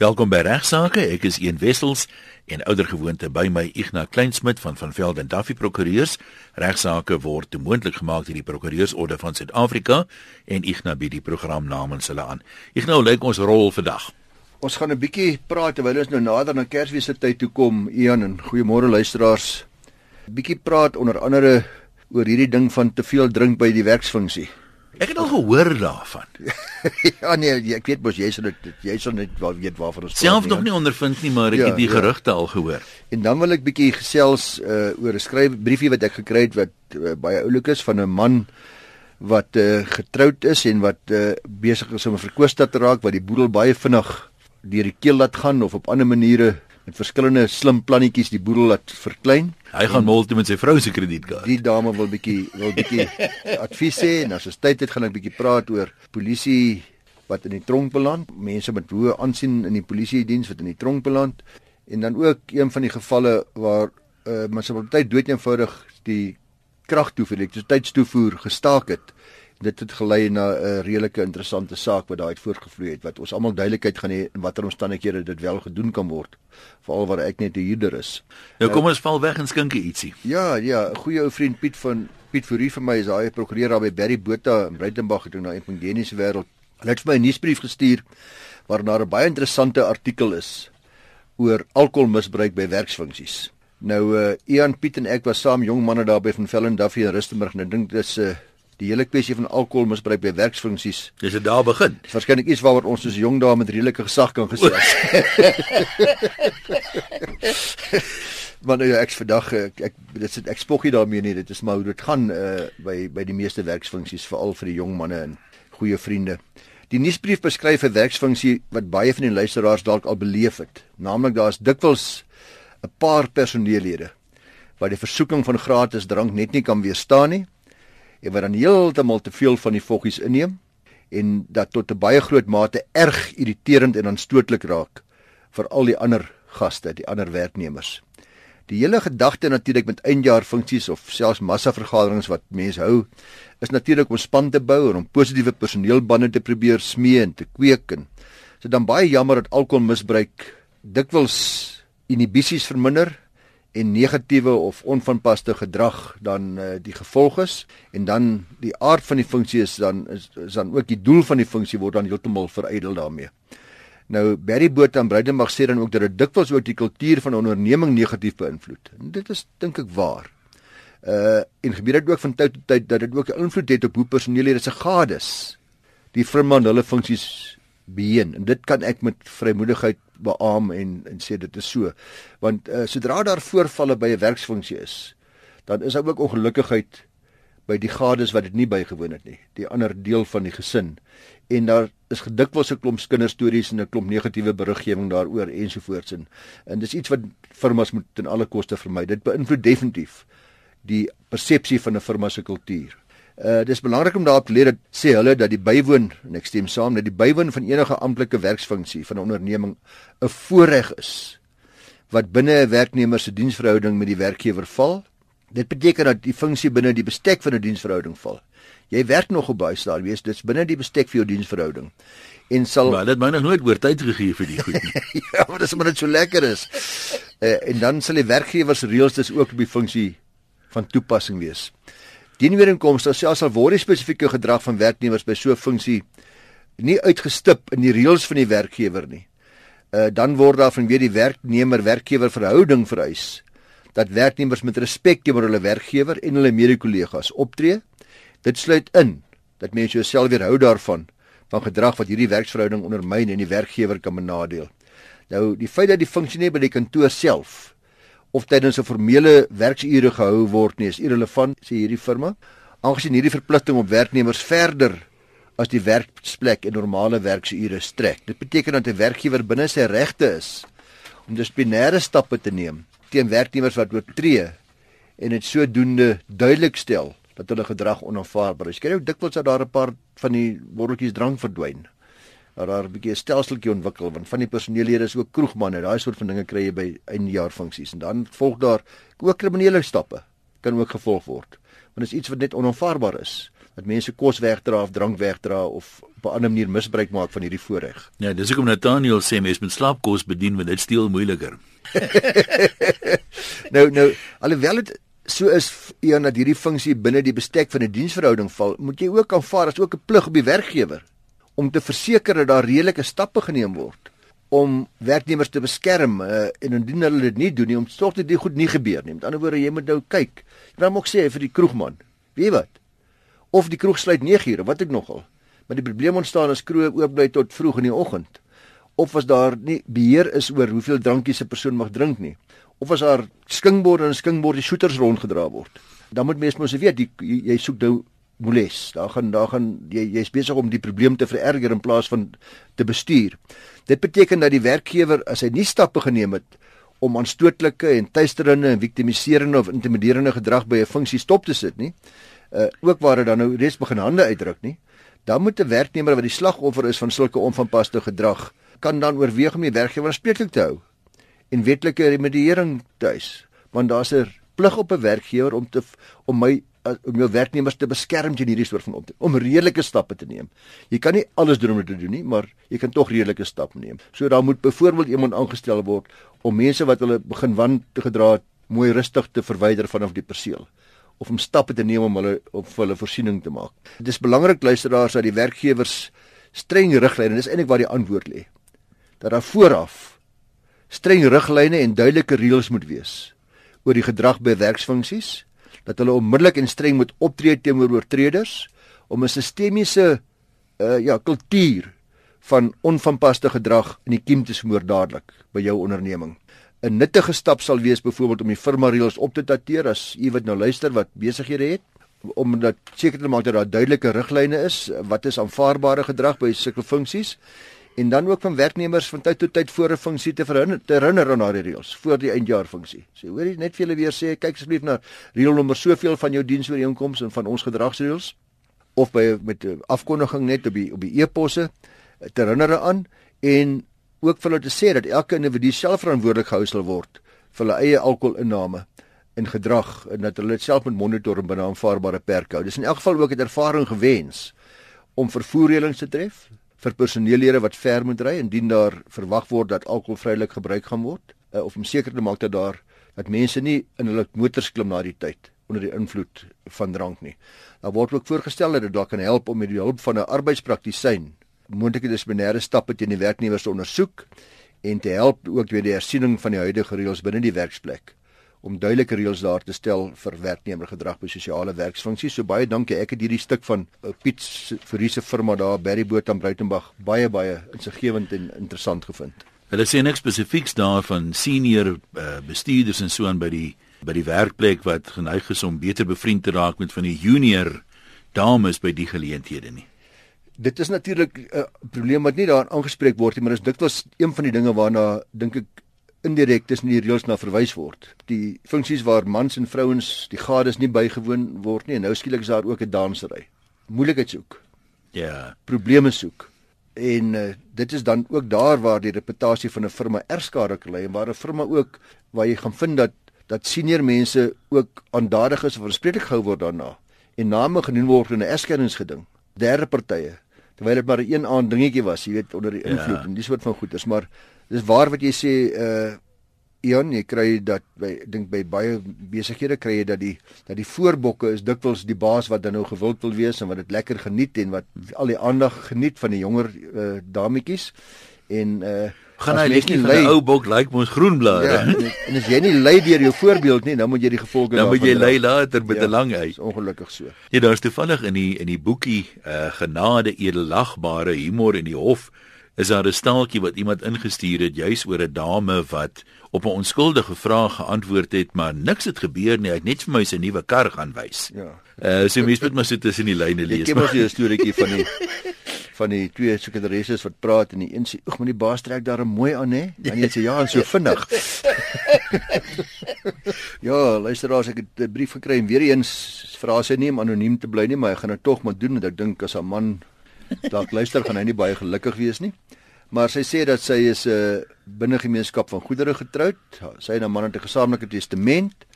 Welkom by Regsake. Ek is Ian Wessels en oudergewoonte by my Ignas Kleinsmid van van Velden Duffy Prokureurs. Regsake word moontlik gemaak deur die Prokureursorde van Suid-Afrika en Ignas bied die program namens hulle aan. Ignas, lyk ons rol vandag. Ons gaan 'n bietjie praat terwyl ons nou nader aan Kersfees se tyd toe kom, Ian en goeiemôre luisteraars. 'n Bietjie praat onder andere oor hierdie ding van te veel drink by die werksfunksie. Ek het al gehoor daarvan. ja nee, ek weet mos jy sal dit jy sal net wel weet waarvan ons self nog nie ondervind nie, maar ek ja, het die ja. gerugte al gehoor. En dan wil ek bietjie gesels uh, oor 'n skryf briefie wat ek gekry het wat uh, baie oulik is van 'n man wat uh, getroud is en wat uh, besig is om 'n verkoester te raak wat die boedel baie vinnig deur die keel laat gaan of op ander maniere met verskillende slim plannetjies die boedel laat verklein. Hy gaan multi met sy vrou se kredietkaart. Die dame wil bietjie wil bietjie advies hê en as ons tyd het gaan ek bietjie praat oor polisie wat in die tronk beland, mense met hoë aansien in die polisie diens wat in die tronk beland en dan ook een van die gevalle waar uh, munisipaliteit dood eenvoudig die krag toe vir elektrisiteitstoevoer gestaak het dit het gelei na 'n redelike interessante saak wat daai het voorgevloei het wat ons almal duidelikheid gaan hê in watter omstandighede dit wel gedoen kan word veral waar ek net 'n huurder is. Nou kom ons val weg en skink ietsie. Ja, ja, 'n goeie ou vriend Piet van Piet Fourie vir my is daai prokureur daar by Berry Botha in Breitenberg gedoen na Epingeniese wêreld. Hy het my 'n nuusbrief gestuur waar daar 'n baie interessante artikel is oor alkoholmisbruik by werksfunksies. Nou uh Ian Piet en ek was saam jong manne daar by van Velden Duffy in Rustenburg en ek dink dis 'n uh, die hele kwessie van alkoholmisbruik by werksfunksies. Dis dit daar begin. Dis waarskynlik iets waaroor ons soos jong dae met redelike gesag kan gesels. Maar nou ja, ek vandag ek, ek dit sit ek spoggie daarmee nie. Dit is maar hoe dit gaan uh, by by die meeste werksfunksies veral vir die jong manne en goeie vriende. Die nuusbrief beskryf 'n werksfunksie wat baie van die luisteraars dalk al beleef het. Naamlik daar's dikwels 'n paar personeellede wat die versoeking van gratis drank net nie kan weerstaan nie en wat dan heeltemal te veel van die voggies inneem en dat tot 'n baie groot mate erg irriterend en aanstootlik raak vir al die ander gaste, die ander werknemers. Die hele gedagte natuurlik met eindjaar funksies of selfs massa vergaderings wat mense hou, is natuurlik om span te bou en om positiewe personeelbande te probeer smee en te kweek en so dan baie jammer dat alkoholmisbruik dikwels inhibisies verminder en negatiewe of onvanpaste gedrag dan uh, die gevolg is en dan die aard van die funksie is dan is, is dan ook die doel van die funksie word dan heeltemal verydel daarmee. Nou Barry Botha en Breidenbach sê dan ook dat dit dikwels ook die kultuur van 'n onderneming negatief beïnvloed. En dit is dink ek waar. Uh en gebeur dit ook van tyd tot tyd dat dit ook 'n invloed het op hoe personeellede se gades die firma en hulle funksies beheen en dit kan ek met vrymoedigheid beamoen en en sê dit is so. Want uh, sodra daar voorvalle by 'n werksfunksie is dan is daar ook ongelukkigheid by die gades wat dit nie bygewoon het nie die ander deel van die gesin. En daar is gedikwels 'n klomp kinderstories en 'n klomp negatiewe beriggewing daaroor ensovoorts en en dis iets wat firmas moet ten alle koste vermy. Dit beïnvloed definitief die persepsie van 'n firma se kultuur Uh dis belangrik om daarop te leer dat sê hulle dat die bywoon en ek stem saam dat die bywoon van enige amptelike werksfunksie van 'n onderneming 'n voorreg is wat binne 'n werknemer se diensverhouding met die werkgewer val. Dit beteken dat die funksie binne die bestek van 'n diensverhouding val. Jy werk nog op baie stadium, wees dit's binne die bestek vir jou diensverhouding. En sal Maar dit my nog nooit oor tyd gegee vir die goed nie. ja, maar dis omdat dit so lekker is. Uh en dan sal die werkgewer se reëls dis ook op die funksie van toepassing wees. Dienooreenkomstig selfs al word die spesifieke gedrag van werknemers by so 'n funksie nie uitgestip in die reëls van die werkgewer nie. Uh dan word daar van weer die werknemer werkgewer verhouding vereis dat werknemers met respek teenoor hulle werkgewer en hulle mede-kollegas optree. Dit sluit in dat mense jouself weerhou daarvan van gedrag wat hierdie werksverhouding ondermyn en die werkgewer kan benadeel. Nou die feit dat die funksie nie by die kantoor self of tydens 'n formele werksure gehou word nie, is irrelevant, sê hierdie firma. Aangesien hierdie verpligting op werknemers verder as die werksplek en normale werksure strek. Dit beteken dat 'n werkgewer binne sy regte is om dissiplinêre stappe te neem teen werknemers wat oortree en dit sodoende duidelik stel dat hulle gedrag onaanvaarbaar is. Kyk nou dikwels dat daar 'n paar van die botteltjies drank verdwyn dat daar 'n bietjie 'n stelseltjie ontwikkel want van die personeellede is ook kroegmanne, daai soort van dinge kry jy by eindjaar funksies en dan volg daar ook kriminele stappe kan ook gevolg word. Want dit is iets wat net onaanvaarbaar is dat mense kos wegdra of drank wegdra of op 'n ander manier misbruik maak van hierdie voorreg. Ja, dis hoekom Nathaniel sê mens moet slaapkos bedien want dit steel moeiliker. nou nou alhoewel dit so is een dat hierdie funksie binne die bestek van 'n die diensverhouding val, moet jy ook aanvaar as ook 'n plig op die werkgewer om te verseker dat daar redelike stappe geneem word om werknemers te beskerm uh, en indien hulle dit nie doen nie om sorg dat dit goed nie gebeur nie. Met ander woorde, jy moet nou kyk. Jy moet ook sê vir die kroegman, weet wat? Of die kroeg sluit 9 ure, wat ek nogal. Maar die probleem ontstaan as kroeg oop bly tot vroeg in die oggend. Of as daar nie beheer is oor hoeveel drankies 'n persoon mag drink nie. Of as daar skingborde en skingborde shooters rondgedra word. Dan moet mens mos weet jy, jy soek nou moles. Daar gaan daar gaan jy jy's besig om die probleem te vererger in plaas van te bestuur. Dit beteken dat die werkgewer as hy nie stappe geneem het om aanstootlike en tuisterende en viktimiserende of intimiderende gedrag by 'n funksie stop te sit nie, uh ook waar dit dan nou reeds begin hande uitdruk nie, dan moet 'n werknemer wat die slagoffer is van sulke onvanpaste gedrag, kan dan oorweeg om die werkgewer aanspreeklik te hou en wetlike remediering te eis, want daar's 'n plig op 'n werkgewer om te om my uh, om jou werknemers te beskerm teen hierdie soort van op om redelike stappe te neem. Jy kan nie alles doen om dit te doen nie, maar jy kan tog redelike stappe neem. So daar moet byvoorbeeld iemand aangestel word om mense wat hulle begin wan te gedra het, mooi rustig te verwyder vanaf die perseel of om stappe te neem om hulle op hulle voorsiening te maak. Dit is belangrik luisteraars dat die werkgewers streng riglyne, dis eintlik waar die antwoord lê. Dat daar vooraf streng riglyne en duidelike reëls moet wees oor die gedrag by werksfunksies dat hulle onmiddellik en streng moet optree teenoor oortreders om 'n sistemiese uh ja, kultuur van onvanpaste gedrag in die kiem te smoor dadelik by jou onderneming. 'n Nuttige stap sal wees byvoorbeeld om die firma reëls op te dateer as u wat nou luister wat besighede het om dat seker te maak dat daar duidelike riglyne is wat is aanvaarbare gedrag by sulke funksies en dan ook van werknemers van tyd tot tyd voor 'n funksie te herinner te herinner aan daardie reëls voor die eindjaar funksie. Sê hoor jy net vir julle weer sê kyk asseblief na reël nommer soveel van jou diensooreenkomste en van ons gedragsreëls of by met afkondiging net op die op die e-posse te herinner aan en ook vir hulle te sê dat elke individu self verantwoordelik gehou sal word vir hulle eie alkoholinname en gedrag en dat hulle dit self moet monitor en binne aanvaarbare perke hou. Dis in elk geval ook 'n ervaring gewens om vervoerreëlings te tref vir personeellede wat ver moet ry indien daar verwag word dat alkohol vrylik gebruik gaan word uh, of om seker te maak dat daar dat mense nie in hulle motors klim na die tyd onder die invloed van drank nie. Daar word ook voorgestel dat dit dalk kan help om met die hulp van 'n arbeidspraktisyn moontlike dissiplinêre stappe teen die werknemers te ondersoek en te help ook met die hersiening van die huidige reëls binne die werksplek om duidelike reëls daar te stel vir werknemergedrag by sosiale werksfunksies. So baie dankie. Ek het hierdie stuk van uh, Piet Furiese firma daar Berry Boot aan Bruitenberg baie baie insiggewend en interessant gevind. Hulle sê niks spesifieks daarvan senior uh, bestuurders en so aan by die by die werkplek wat geneig is om beter bevriend te raak met van die junior dames by die geleenthede nie. Dit is natuurlik 'n uh, probleem wat nie daar aangespreek word nie, maar dit is dikwels een van die dinge waarna dink ek indirek tussen die reëls na verwys word. Die funksies waar mans en vrouens die gades nie bygewoon word nie en nou skielik is daar ook 'n dansery. Moeilikheid soek. Ja, yeah. probleme soek. En uh, dit is dan ook daar waar die reputasie van 'n firma erskade kan lê en waar 'n firma ook waar jy gaan vind dat dat senior mense ook aandadig is of aanspreeklik gehou word daarna en name genoem word in 'n egskenningsgeding. Derde partye terwyl dit maar 'n een aand dingetjie was, jy weet onder die invloed ja. en dis wat van goeders, maar dis waar wat jy sê uh Ian, jy kry dat by dink by baie besighede kry jy dat die dat die voorbokke is dikwels die baas wat dan nou gewild wil wees en wat dit lekker geniet en wat al die aandag geniet van die jonger uh, dametjies en uh gaan hy net nie 'n ou bok lyk like mos groen blare. Ja, en, en as jy nie lei deur jou voorbeeld nie, dan moet jy die gevolge. Dan moet jy lei later met 'n ja, lang hy. Ongelukkig so. Ja, daar's toevallig in die in die boekie uh genade edelagbare humor in die hof is daar 'n staaltjie wat iemand ingestuur het juis oor 'n dame wat op 'n onskuldige vraag geantwoord het, maar niks het gebeur nie. Hy het net vir my sy nuwe kar gaan wys. Ja. Uh so mens moet maar sit tussen die lyne lees. Ek het mos 'n storieetjie van die van die twee sekretarisses wat praat en die een sê, "Ag, maar die baas trek daar mooi aan, hè?" En jy sê, "Ja, en so vinnig." ja, luisteraars, ek het 'n brief gekry en weer eens vra sy nie om anoniem te bly nie, maar hy gaan dit tog maar doen want ek dink as 'n man dalk luister gaan hy nie baie gelukkig wees nie. Maar sy sê dat sy is 'n uh, binne gemeenskap van goedere getroud. Sy en haar man het 'n gesamentlike testament.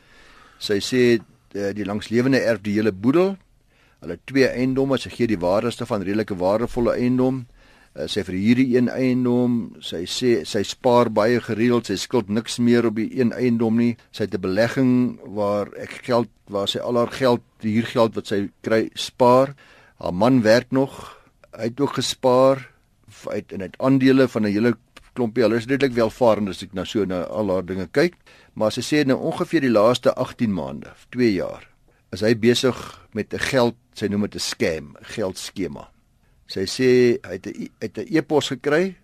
Sy sê uh, die langslewende erf die hele boedel. Hulle twee eiendomme, sy gee die waardigste van redelike waardevolle eiendom. Uh, sy verhuur die een eiendom. Sy sê sy spaar baie gereeld. Sy skuld niks meer op die een eiendom nie. Sy het 'n belegging waar ek geld waar sy al haar geld, die huurgeld wat sy kry, spaar. Haar man werk nog. Hy het ook gespaar uit en uit aandele van 'n hele klompie. Hulle is redelik welvarend as ek nou so na al haar dinge kyk. Maar sy sê nou ongeveer die laaste 18 maande, 2 jaar, is hy besig met 'n geld, sy noem dit 'n scam, geldskema. Sy sê hy het 'n het 'n e-pos gekry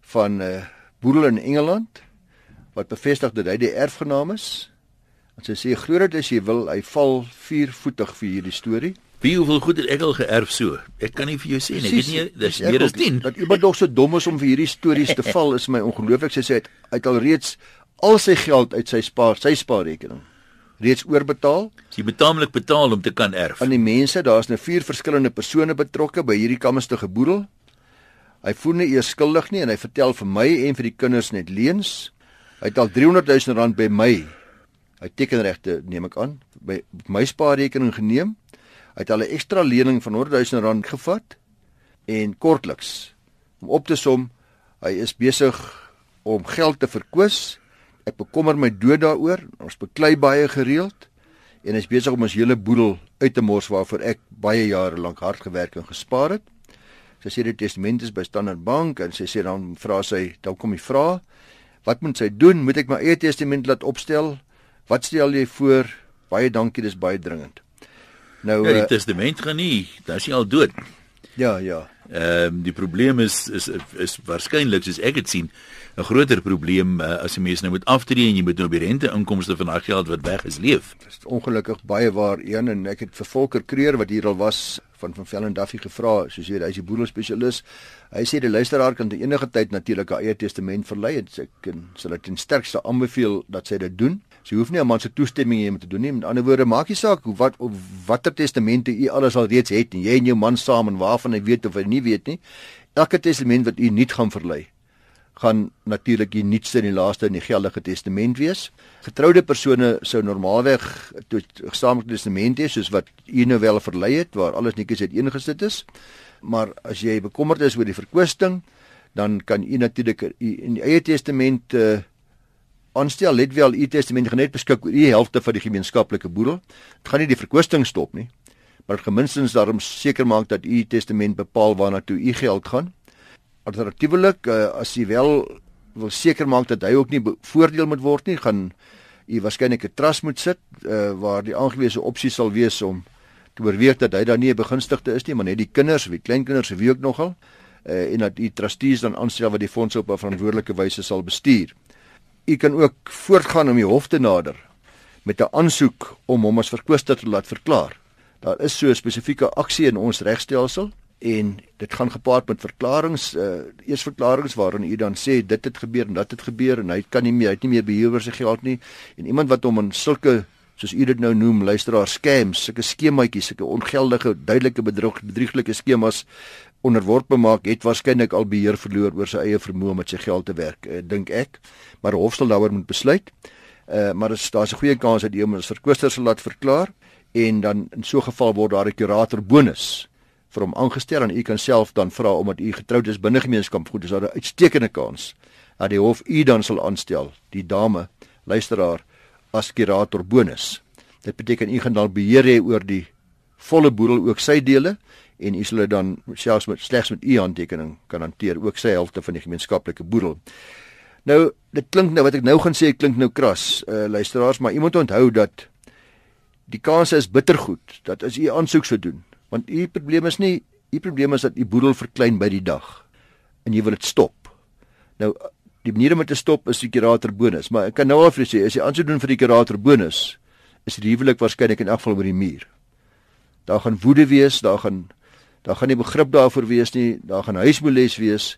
van 'n uh, boedel in Engeland wat bevestig dat hy die erfgenaam is. En sy sê glo dit as jy wil, hy val viervoetig vir hierdie storie. Wie hoeveel goed het ek al geërf so? Ek kan nie vir jou sê nie. Ek weet nie, dis meer as 10. Dat iemand nog so dom is om vir hierdie stories te val is my ongelooflik. Sy sê hy het, het al reeds al sy geld uit sy spaar, sy spaarrekening reeds oorbetaal. Sy betaamlik betaal om te kan erf. Aan die mense, daar's nou vier verskillende persone betrokke by hierdie kamste geboedel. Hy voel nie eers skuldig nie en hy vertel vir my en vir die kinders net leuns. Hy het al 300 000 rand by my. Hy tekenregte neem ek aan by my spaarrekening geneem. Hy al 'n ekstra lening van 100 000 rand gevat en kortliks om op te som, hy is besig om geld te verkwis Ek bekommer my dood daaroor. Ons beklei baie gereeld en hy's besig om ons hele boedel uit te mors waarvoor ek baie jare lank hard gewerk en gespaar het. Sy sê die testament is by Standard Bank en sy sê dan vra sy, dan kom die vraag, wat moet sy doen? Moet ek my eie testament laat opstel? Wat stel jy voor? Baie dankie, dis baie dringend. Nou ja, die uh, testament gaan nie, dan is hy al dood. Ja, ja. Ehm um, die probleem is is is waarskynlik soos ek dit sien 'n groter probleem uh, as 'n mens nou moet aftree en jy moet nou by rente inkomste van daai geld wat weg is leef. Dit is ongelukkig baie waar een en ek het vir Volker Kreer wat hier al was van van Vellen Duffy gevra, soos jy hy is die boedel spesialis. Hy sê die luisteraar kan te enige tyd natuurlik 'n eie testament verlei en ek kan sal dit ten sterkste aanbeveel dat sy dit doen. Sy hoef nie 'n man se toestemming hê om te doen nie. Met ander woorde, maak nie saak hoe wat of watter testamente u alles al reeds het en jy en jou man saam en waarvan hy weet of hy nie weet nie. Elke testament wat u nie gaan verlei gaan natuurlik die nuutste en die laaste in die geldige testament wees. Getroude persone sou normaalweg tot gesamentlike testament hê soos wat u nou wel verlei het waar alles netjies uiteengesit is. Maar as jy bekommerd is oor die verkwisting, dan kan u natuurlik in die eie testament uh, aanstel let wel u testament gaan net beskik oor u helfte van die gemeenskaplike boedel. Dit gaan nie die verkwisting stop nie, maar geminstens daarom seker maak dat u testament bepaal waarna toe u geld gaan. Alternatiefelik uh, as u wel wil seker maak dat hy ook nie voordeel moet word nie, gaan u waarskynlik 'n trust moet sit uh, waar die aangewese opsie sal wees om te oorweeg dat hy dan nie 'n begunstigde is nie, maar net die kinders, wie kleinkinders, wie ook nogal uh, en dat u trustees dan aanstel wat die fondse op 'n verantwoordelike wyse sal bestuur u kan ook voortgaan om die hof te nader met 'n aansoek om hom as verkwister te laat verklaar. Daar is so 'n spesifieke aksie in ons regstelsel en dit gaan gepaard met verklaringe, uh, eers verklaringe waarin u dan sê dit het gebeur en dat het gebeur en hy kan nie meer, hy het nie meer beheer sy geld nie en iemand wat hom in sulke soos u dit nou noem, luisteraar scams, sulke skemaatjies, sulke ongeldige, duidelike bedrog, bedrieglike skemas onderworpe maak, het waarskynlik al beheer verloor oor sy eie vermoë om met sy geld te werk, uh, dink ek. Maar die hof sal daaroor moet besluit. Uh maar daar's 'n goeie kans dat die hom as verkwister sal laat verklaar en dan in so 'n geval word daar 'n kurator bonus vir hom aangestel en u kan self dan vra omdat u getroud is binne gemeenskap goed is daar 'n uitstekende kans dat die hof u dan sal aanstel die dame luisteraar as kurator bonus dit beteken u gaan dan beheer hê oor die volle boedel ook sy dele en u sal dit dan selfs met slegs met u handtekening kan hanteer ook sy helfte van die gemeenskaplike boedel. Nou dit klink nou wat ek nou gaan sê klink nou kras uh, luisteraars maar u moet onthou dat die kans is bittergoed dat as u aansoek sou doen want u probleem is nie u probleem is dat u boedel verklein by die dag en jy wil dit stop. Nou die manier om dit te stop is die kurator bonus maar ek kan nou al vir sê as jy aansoek doen vir die kurator bonus is die huwelik waarskynlik in elk geval oor die muur. Daar gaan woede wees, daar gaan daar gaan nie begrip daarvoor wees nie, daar gaan huismoeles wees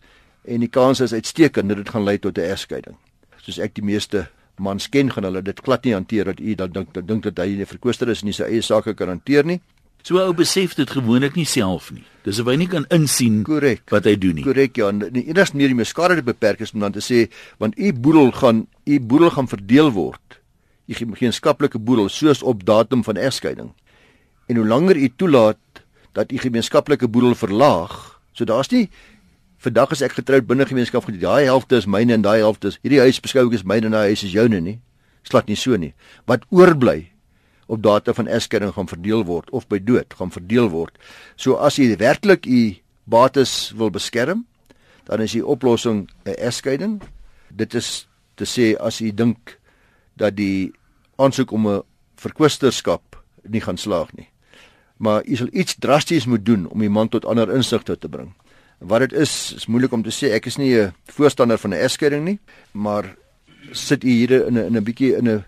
en die kans is uitstekend dat dit gaan lei tot 'n egskeiding. Soos ek die meeste mans ken, gaan hulle dit glad nie hanteer dat u dan dink dat dink dat hy 'n verkwister is en nie sy eie sake kan hanteer nie. So ou besef dit gewoonlik nie self nie. Dis of hy nie kan insien Correct. wat hy doen nie. Korrek ja, die enigste manier om jou skade te beperk is om dan te sê want u boedel gaan u boedel gaan verdeel word. U gemeenskaplike boedel soos op datum van egskeiding. En hoe langer u toelaat dat u gemeenskaplike boedel verlaag. So daar's nie vandag as ek getroud binne gemeenskap gedie, daai helfte is myne en daai helfte is hierdie huis beskou ek as myne en daai huis is joune nie. Slat nie so nie. Wat oorbly op data van egskeiding gaan verdeel word of by dood gaan verdeel word. So as jy werklik u bates wil beskerm, dan is die oplossing 'n egskeiding. Dit is te sê as u dink dat die aansoek om 'n verkwisterskap nie gaan slaag nie. Maar u sal iets drasties moet doen om die man tot ander insigte te bring. Wat dit is, is moeilik om te sê. Ek is nie 'n voorstander van 'n egskeiding nie, maar sit u hier in 'n in 'n bietjie in 'n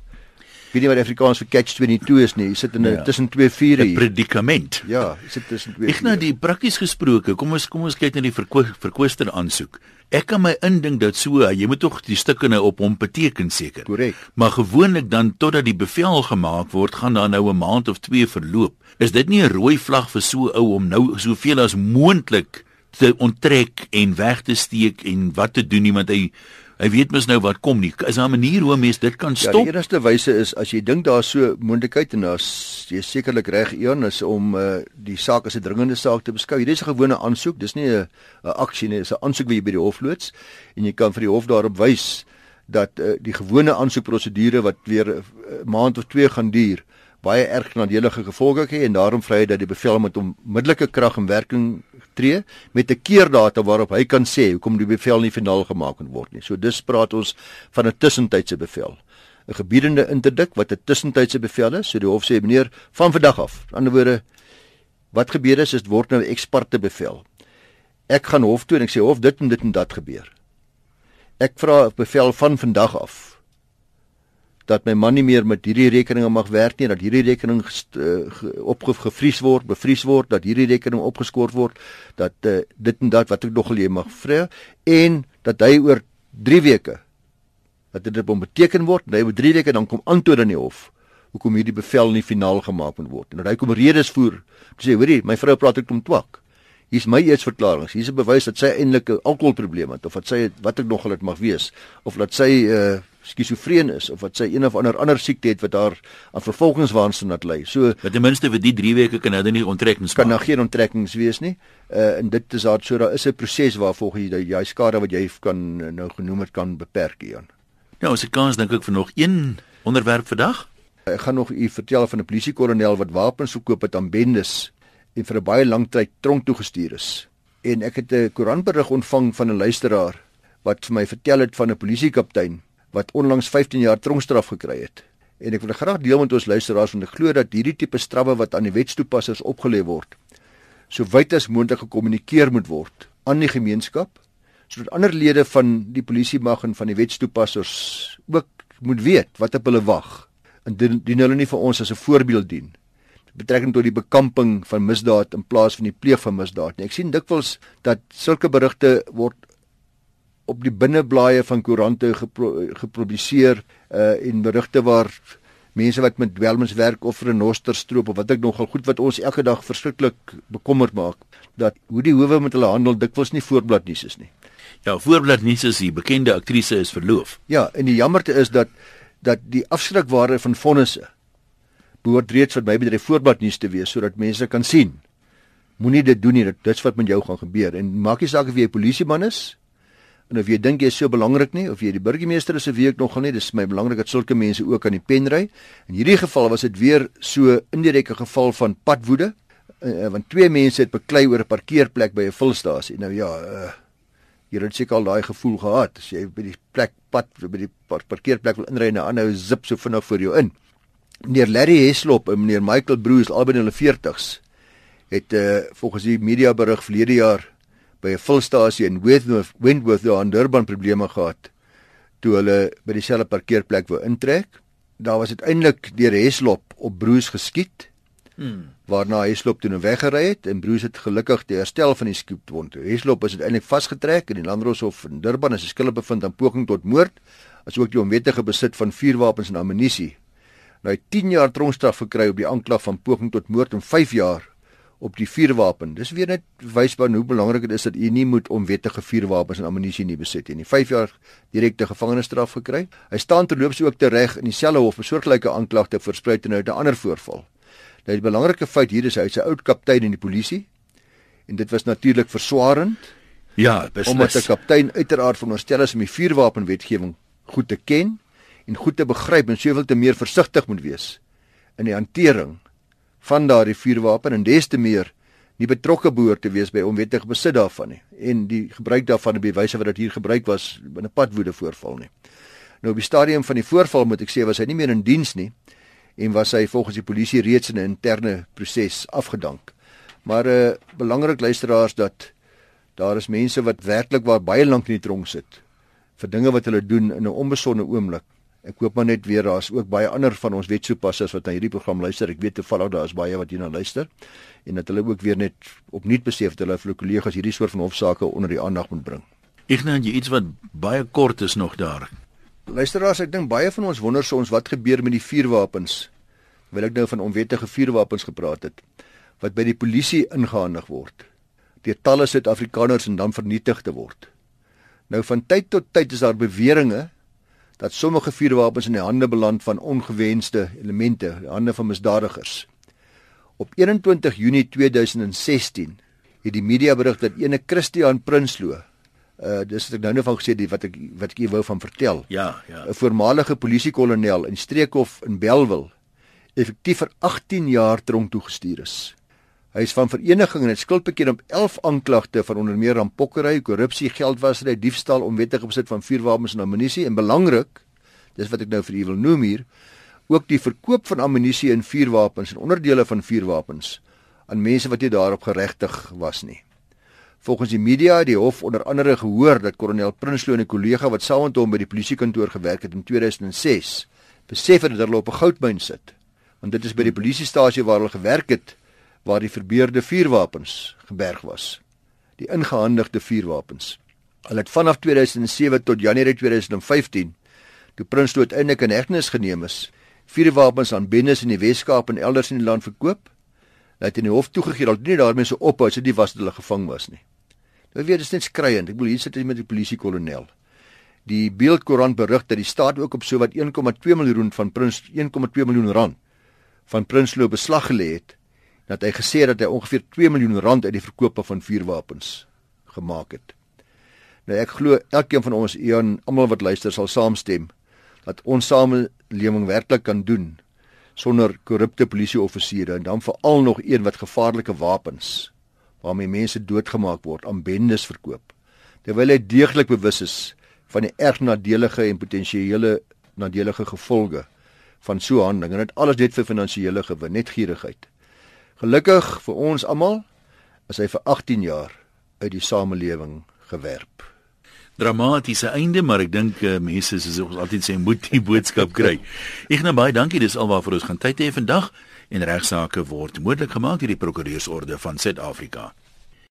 weet nie wat Afrikaans vir catch 22 is nie. Jy sit in 'n ja. tussen twee vure hier. 'n Predikament. Ja, jy sit tussen twee. Ek nou die prakties gesproke. Kom ons kom ons kyk na die verko verkwister aansoek. Ek kan my indink dat so jy moet tog die stukke nou op hom beteken seker. Korrek. Maar gewoonlik dan totdat die bevel gemaak word, gaan daar nou 'n maand of 2 verloop. Is dit nie 'n rooi vlag vir so ou om nou soveel as moontlik te onttrek en weg te steek en wat te doen nie want hy Hy weet mos nou wat kom nie. Is daar 'n manier hoe mens dit kan stop? Ja, die enigste wyse is as jy dink daar's so moontlikheid en as jy sekerlik reg een is om uh, die saak as 'n dringende saak te beskou. Hierdie is 'n gewone aansoek. Dis nie 'n aksie nie, dis 'n aansoek wat jy by die hof loods en jy kan vir die hof daarop wys dat uh, die gewone aansoekprosedure wat weer 'n uh, maand of 2 gaan duur baie erg nadelige gevolge hê en daarom vry hy dat die bevel met onmiddellike krag in werking tree met 'n keerdata waarop hy kan sê hoekom die bevel nie finaal gemaak kan word nie. So dis praat ons van 'n tussentydse bevel. 'n Gebiedende interdik wat 'n tussentydse bevel is. So die hof sê meneer van vandag af. Aan ander woorde wat gebeur is is word nou 'n eksperte bevel. Ek gaan hof toe en ek sê hof dit en dit en dat gebeur. Ek vra 'n bevel van vandag af dat my man nie meer met hierdie rekeninge mag werk nie, dat hierdie rekening uh, opgevries word, bevries word, dat hierdie rekening opgeskort word, dat uh, dit en dat wat ek nog jy mag vra en dat hy oor 3 weke dat dit op beteken word, hy oor 3 weke dan kom antwoord in die hof hoekom hierdie bevel nie finaal gemaak moet word. En dat hy kom redes voer, sê hoorie, my vrou praat ek om twak. Hier's my eetsverklaring. Hier's 'n bewys dat sy eintlik 'n alkoholprobleem het of dat sy wat ek nog al dit mag wees of dat sy uh skizofreen is of wat sy een of ander ander siekte het wat haar aan vervolgingswaansin laat lei. So dat ten minste vir die 3 weke kan hulle nie onttrekkings kan daar geen onttrekkings wees nie. Uh en dit is daar so daar is 'n proses waar volgens jy jy skade wat jy kan uh, nou genoem het kan beperk hier. Ja, ons het kans dink ek vir nog een onderwerp vandag. Ek gaan nog u vertel van 'n polisiekolonel wat wapens verkoop het aan bendes en vir 'n baie lang tyd tronk toe gestuur is. En ek het 'n koerantberig ontvang van 'n luisteraar wat vir my vertel het van 'n polisiekaptein wat onlangs 15 jaar tronkstraf gekry het. En ek wil graag deel met ons luisteraars want ek glo dat hierdie tipe strawwe wat aan die wetstoepassers opgelê word, so wyd as moontlik gekommunikeer moet word aan die gemeenskap sodat ander lede van die polisiemag en van die wetstoepassers ook moet weet wat op hulle wag en dien, dien hulle nie vir ons as 'n voorbeeld dien betrekking tot die bekamping van misdaad in plaas van die pleeg van misdaad. Ek sien dikwels dat sulke berigte word op die binneblaaie van koerante gepro gepubliseer uh en berigte waar mense wat met dwelms werk of renoster stroop of wat ek nogal goed wat ons elke dag verskriklik bekommerd maak dat hoe die howe met hulle handel dikwels nie voorbladnuus is nie. Ja, voorbladnuus is die bekende aktrise is verloof. Ja, en die jammerte is dat dat die afskrikwaarde van vonnisse behoort reeds vir my bedryf voorbladnuus te wees sodat mense kan sien. Moenie dit doen nie, dit dit's wat met jou gaan gebeur en maak nie saak of jy 'n polisieman is En of jy dink jy is so belangrik nie of jy die burgemeester is of wie ek nogal nie, dis my belangrik dat sulke mense ook aan die pen ry. In hierdie geval was dit weer so indirekte geval van padwoede, uh, want twee mense het beklei oor 'n parkeerplek by 'n vulstasie. Nou ja, uh, jy het seker al daai gevoel gehad as jy by die plek pad by die parkeerplek wil inry en 'n ander zip so vinnig voor jou in. Meneer Larry Heslop en meneer Michael Bruce albei in hulle 40's het uh, volgens die media berig verlede jaar by 'n fulstasie in Windworth, Windworth daar in Durban probleme gehad toe hulle by dieselfde parkeerplek wou intrek. Daar was uiteindelik deur Heslop op Bruce geskiet. Hmm. Waarna Heslop toe nou weggery het en Bruce het gelukkig die herstel van die skietwond. Heslop is uiteindelik vasgetrek in die Landdroshof in Durban as hy skuldig bevind aan poging tot moord, asook die onwettige besit van vuurwapens en ammunisie. Nou hy 10 jaar tronkstraf gekry op die aanklag van poging tot moord en 5 jaar op die vuurwapen. Dis weer net wysbaar hoe belangrik dit is dat u nie moet onwettige vuurwapens en ammunisie nie besit nie. 5 jaar direkte gevangenisstraf gekry. Hy staan terloops ook tereg in dieselfde hof vir soortgelyke aanklagte vir spruit en uit 'n ander voorval. Nou die belangrike feit hier is hy's 'n oud kaptein in die polisie en dit was natuurlik verswarend. Ja, beslis. Omdat 'n kaptein uiteraard veronderstel is om die vuurwapenwetgewing goed te ken en goed te begryp en soveel te meer versigtig moet wees in die hantering van daardie vuurwapen en des te meer nie betrokke behoort te wees by onwettige besit daarvan nie en die gebruik daarvan op die wyse wat dit hier gebruik was in 'n padwoede voorval nie. Nou op die stadium van die voorval moet ek sê was hy nie meer in diens nie en was hy volgens die polisie reeds in 'n interne proses afgedank. Maar 'n uh, belangrik luisteraars dat daar is mense wat werklik waar baie lank in die tronk sit vir dinge wat hulle doen in 'n onbesonde oomblik. Ek hoop maar net weer daar's ook baie ander van ons wetsoepassers wat na hierdie program luister. Ek weet toevallig daar is baie wat hierna luister en dat hulle ook weer net opnuut besef dat hulle vir hulle kollegas hierdie soort van hofsaake onder die aandag moet bring. Nou jy iets wat baie kort is nog daar. Luisteraars, ek dink baie van ons wonder soms wat gebeur met die vuurwapens. Wil ek nou van onwettige vuurwapens gepraat het wat by die polisie ingehandig word deur talle Suid-Afrikaners en dan vernietig te word. Nou van tyd tot tyd is daar beweringe dat sommige vuurwapens in die hande beland van ongewenste elemente, in hande van misdadigers. Op 21 Junie 2016 het die media berig dat ene Christian Prinsloo, uh dis wat ek nou net van gesê het wat ek wat ek wou van vertel. Ja, ja. 'n voormalige polisiekolonel in Streekhof in Belwel effektief vir 18 jaar tronk toegestuur is. Hy is van vereniging en het skuld bekend op 11 aanklagte van onder meer rampokkery, korrupsie, geldwasery, diefstal, onwettige besit van vuurwapens en ammunisie en belangrik, dis wat ek nou vir u wil noem hier, ook die verkoop van ammunisie en vuurwapens en onderdele van vuurwapens aan mense wat nie daarop geregtig was nie. Volgens die media het die hof onder andere gehoor dat kolonel Prinsloo en 'n kollega wat saam met hom by die polisiekantoor gewerk het in 2006, besef het dat hulle op 'n goudmyn sit. Want dit is by die polisiestasie waar hulle gewerk het waar die verbeurde vuurwapens geberg was. Die ingehandigde vuurwapens. Hulle het vanaf 2007 tot Januarie 2015 toe Prins dood eintlik in hegtenis geneem is, vuurwapens aan bendes in die Wes-Kaap en elders in die land verkoop. Hulle het in die hof toegegee dat nie daarmee so ophou as dit was dat hulle gevang was nie. Nou weet dit is net skreiend. Ek bedoel hier sit hy met die polisiekolonel. Die Beeldkoerant berig dat die staat ook op sowat 1,2 miljoen van Prins 1,2 miljoen rand van Prinsloo beslag gelê het dat hy gesê het dat hy ongeveer 2 miljoen rand uit die verkope van vuurwapens gemaak het. Nou ek glo elkeen van ons en almal wat luister sal saamstem dat ons samelewing werklik kan doen sonder korrupte polisieoffisiere en dan veral nog een wat gevaarlike wapens waarmee mense doodgemaak word aan bendes verkoop. Terwyl hy deeglik bewus is van die erg nadelige en potensiële nadelige gevolge van so handeling en dit alles net vir finansiële gewin, net gierigheid. Gelukkig vir ons almal is hy vir 18 jaar uit die samelewing gewerp. Dramatiese einde, maar ek dink uh, mense soos ons altyd sê moet die boodskap kry. Ek nou baie dankie, dis alwaar vir ons gaan tyd hê vandag en regsaake word moontlik gemaak deur die prokureursorde van Suid-Afrika.